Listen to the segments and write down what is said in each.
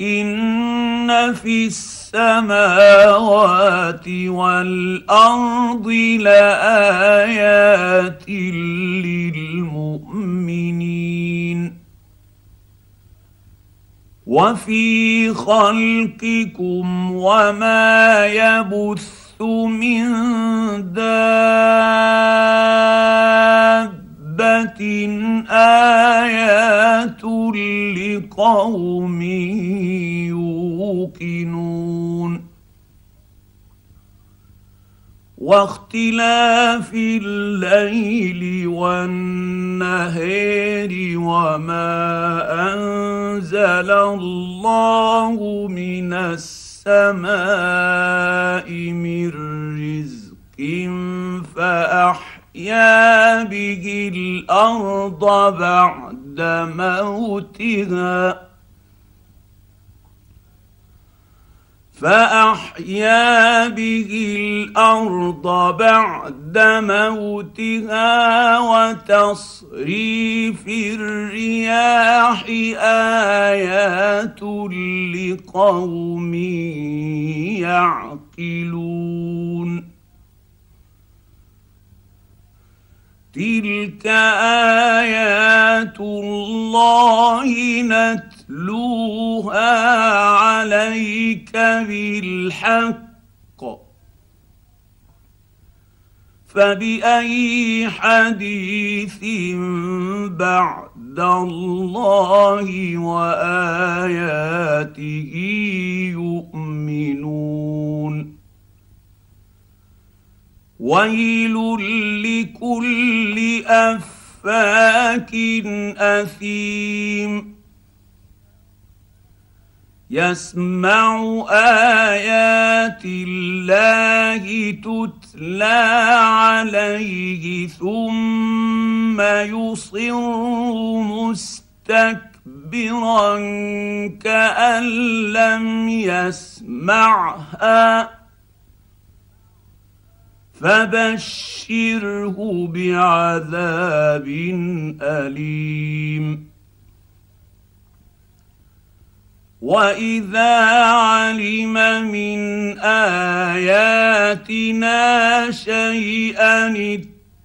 إن في السماوات والأرض لآيات للمؤمنين وفي خلقكم وما يبث من دابه آيات لقوم يوقنون واختلاف الليل والنهار وما أنزل الله من السماء من رزق فاحيا به الأرض بعد موتها. فأحيا به الأرض بعد موتها وتصريف الرياح آيات لقوم يعقلون. تلك ايات الله نتلوها عليك بالحق فباي حديث بعد الله واياته يؤمنون ويل لكل أفاك أثيم. يسمع آيات الله تتلى عليه ثم يصر مستكبرا كأن لم يسمعها. فبشره بعذاب أليم. واذا علم من اياتنا شيئا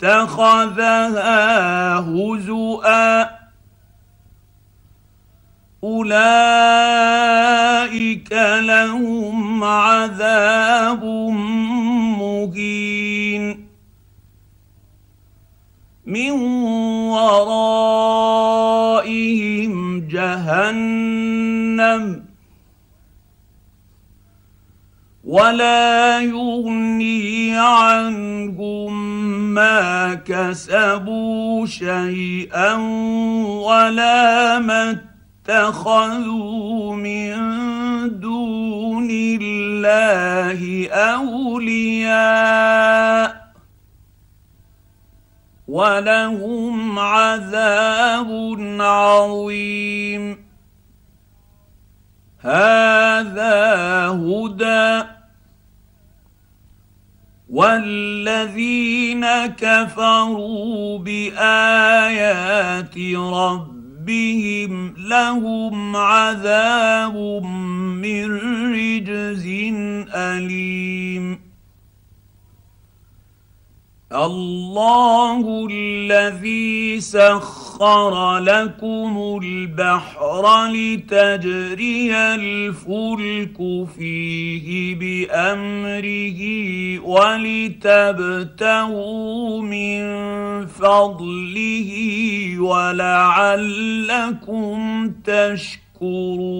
اتخذها هزؤا اولئك لهم عذاب مهين. من ورائهم جهنم ولا يغني عنهم ما كسبوا شيئا ولا ما اتخذوا من دون الله اولياء ولهم عذاب عظيم. هذا هدى والذين كفروا بآيات ربهم لهم عذاب من رجز أليم. الله الذي سخر لكم البحر لتجري الفلك فيه بأمره ولتبتغوا من فضله ولعلكم تشكرون.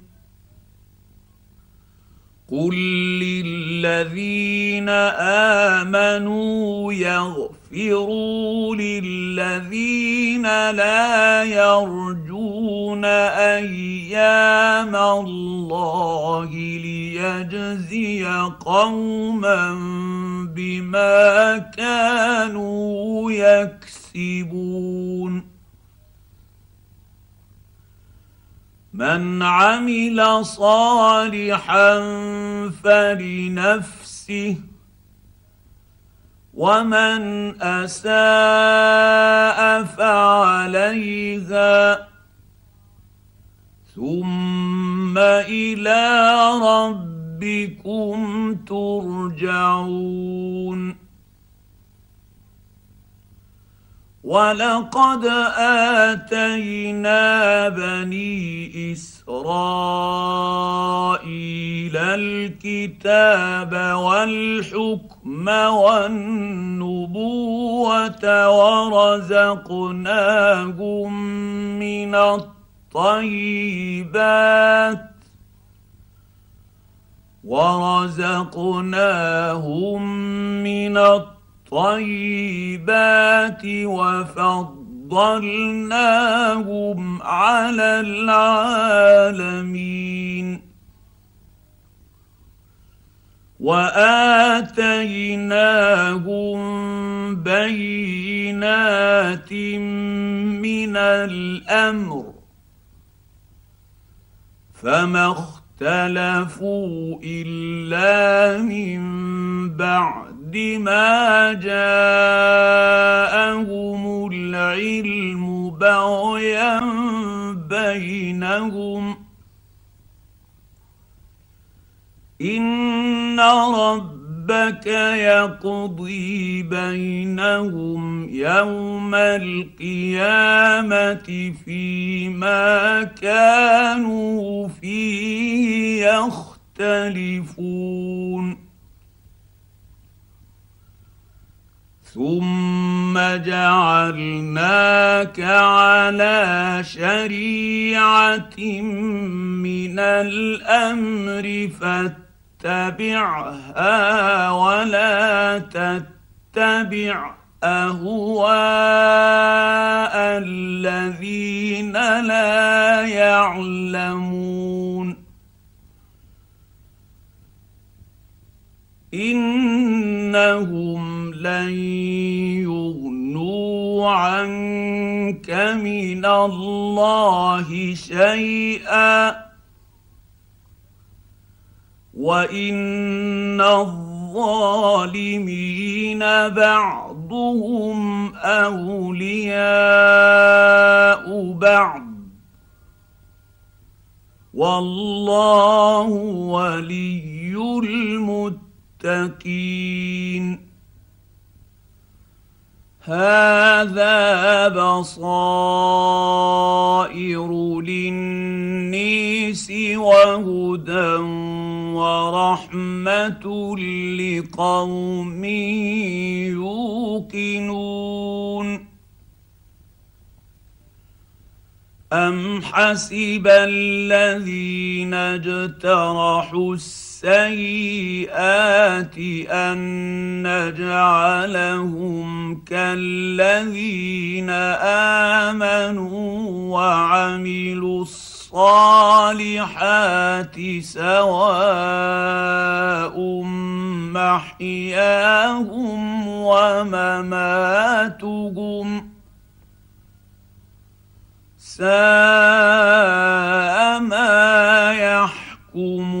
قل للذين امنوا يغفروا للذين لا يرجون أيام الله ليجزي قوما بما كانوا يكسبون من عمل صالحا فلنفسه ومن أساء فعليها ثم إلى ربكم ترجعون. ولقد اتينا بني اسرائيل الكتاب والحكم والنبوه ورزقناهم من الطيبات ورزقناهم من الطيبات الطيبات وفضلناهم على العالمين. وآتيناهم بينات من الأمر فما اختلفوا إلا من بعد. بعد ما جاءهم العلم بغيا بينهم. إن ربك يقضي بينهم يوم القيامة فيما كانوا فيه يختلفون. ثم جعلناك على شريعة من الأمر فاتبعها ولا تتبع أهواء الذين لا يعلمون. إنهم لن يغنوا عنك من الله شيئا. وإن الظالمين بعضهم أولياء بعض. والله ولي المتقين. هذا بصائر للنيس وهدى ورحمة لقوم يوقنون. أم حسب الذين اجترحوا السيئات أن نجعلهم كالذين آمنوا وعملوا الصالحات سواء محياهم ومماتهم ساء ما يحكمون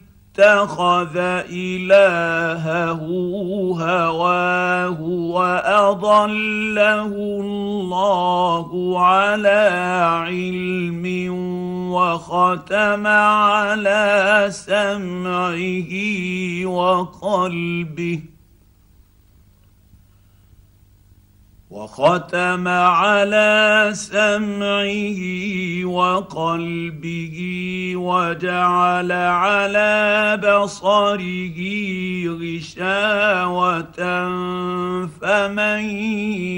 اتخذ إلهه هواه وأضله الله على علم وختم على سمعه وقلبه وختم على سمعه وقلبه وجعل على بصره غشاوة فمن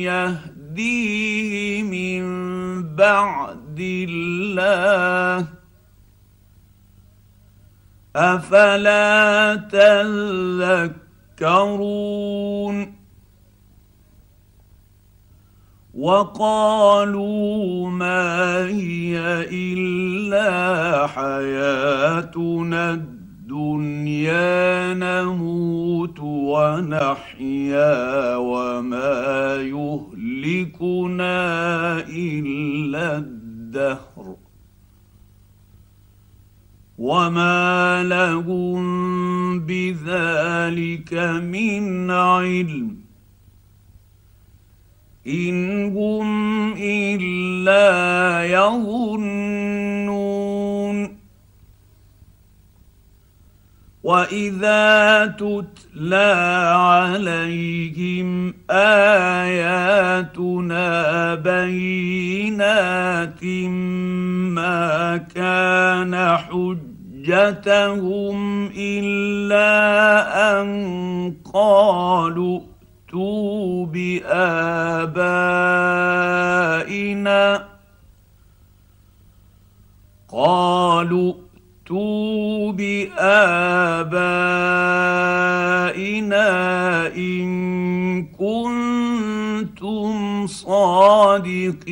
يهديه من بعد الله؟ أفلا تذكرون؟ وقالوا ما هي إلا حياتنا الدنيا نموت ونحيا وما يهلكنا إلا الدهر وما لهم بذلك من علم ان هم الا يظنون واذا تتلى عليهم اياتنا بينات ما كان حجتهم الا ان قالوا ائتوا بآبائنا قالوا ائتوا بآبائنا إن كنتم صادقين.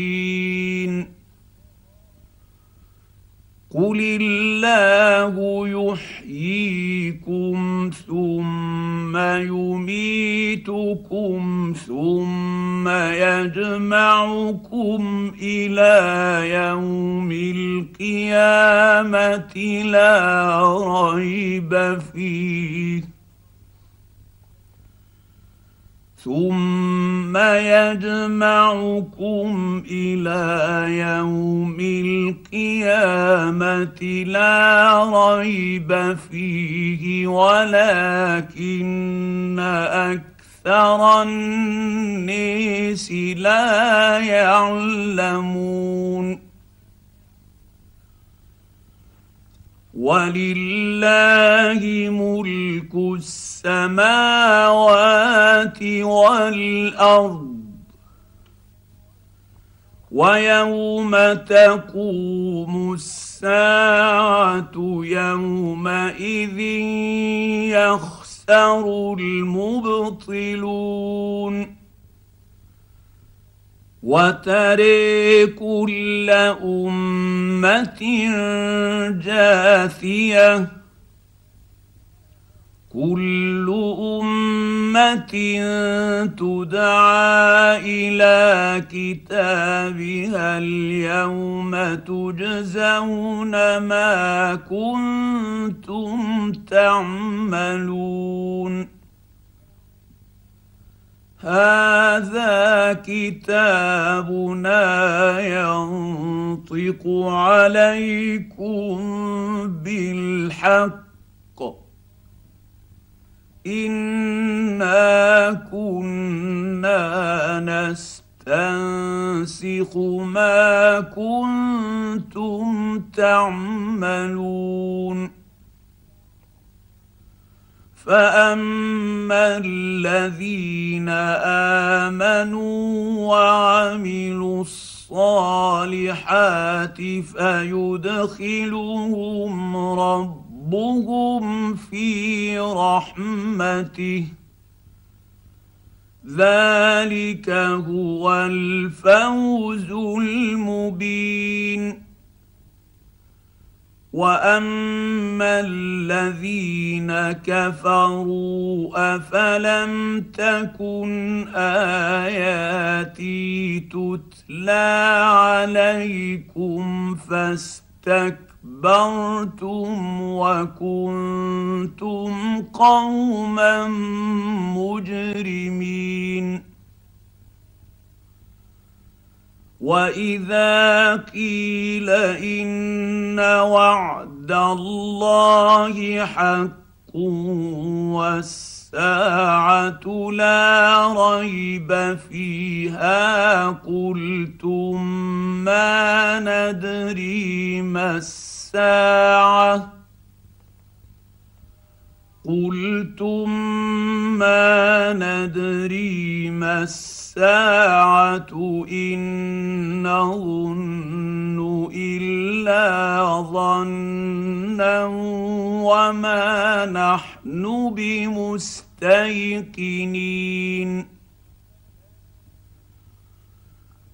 قل الله يحييكم ثم يميتكم ثم يجمعكم إلى يوم القيامة لا ريب فيه. ثم يجمعكم إلى يوم القيامة لا ريب فيه ولكن أكثر الناس لا يعلمون. ولله ملك السماوات والأرض. ويوم تقوم الساعة يومئذ يخسر المبطلون. وتري كل أمة جاثية. كل أمة تدعى إلى كتابها اليوم تجزون ما كنتم تعملون. هذا كتابنا ينطق عليكم بالحق. انا كنا نستنسخ ما كنتم تعملون. فاما الذين امنوا وعملوا الصالحات فيدخلهم ربهم في رحمته ذلك هو الفوز المبين واما الذين كفروا افلم تكن اياتي تتلى عليكم فاستكبروا واستكبرتم وكنتم قوما مجرمين واذا قيل ان وعد الله حق والساعة لا ريب فيها قلتم ما ندري ما الساعة قلتم ما ندري ما الساعة إن نظن إلا ظنا وما نحن بمستيقنين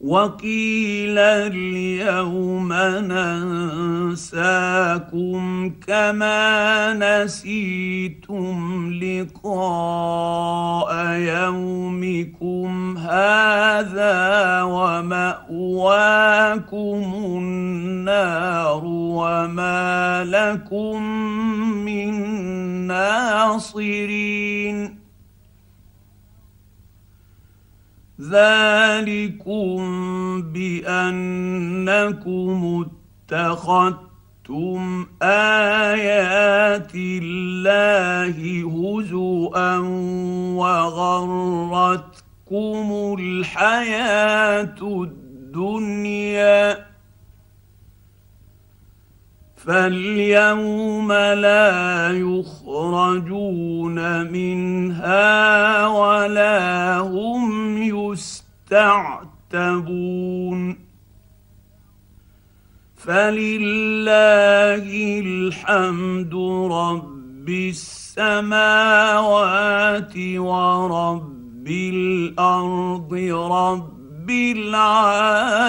وقيل اليوم ننساكم كما نسيتم لقاء يومكم هذا ومأواكم النار وما لكم من ناصرين ذلكم بأنكم اتخذتم آيات الله هزوا وغرتكم الحياة الدنيا فاليوم لا يخرجون منها ولا هم يستعتبون. فلله الحمد رب السماوات ورب الأرض رب العالمين.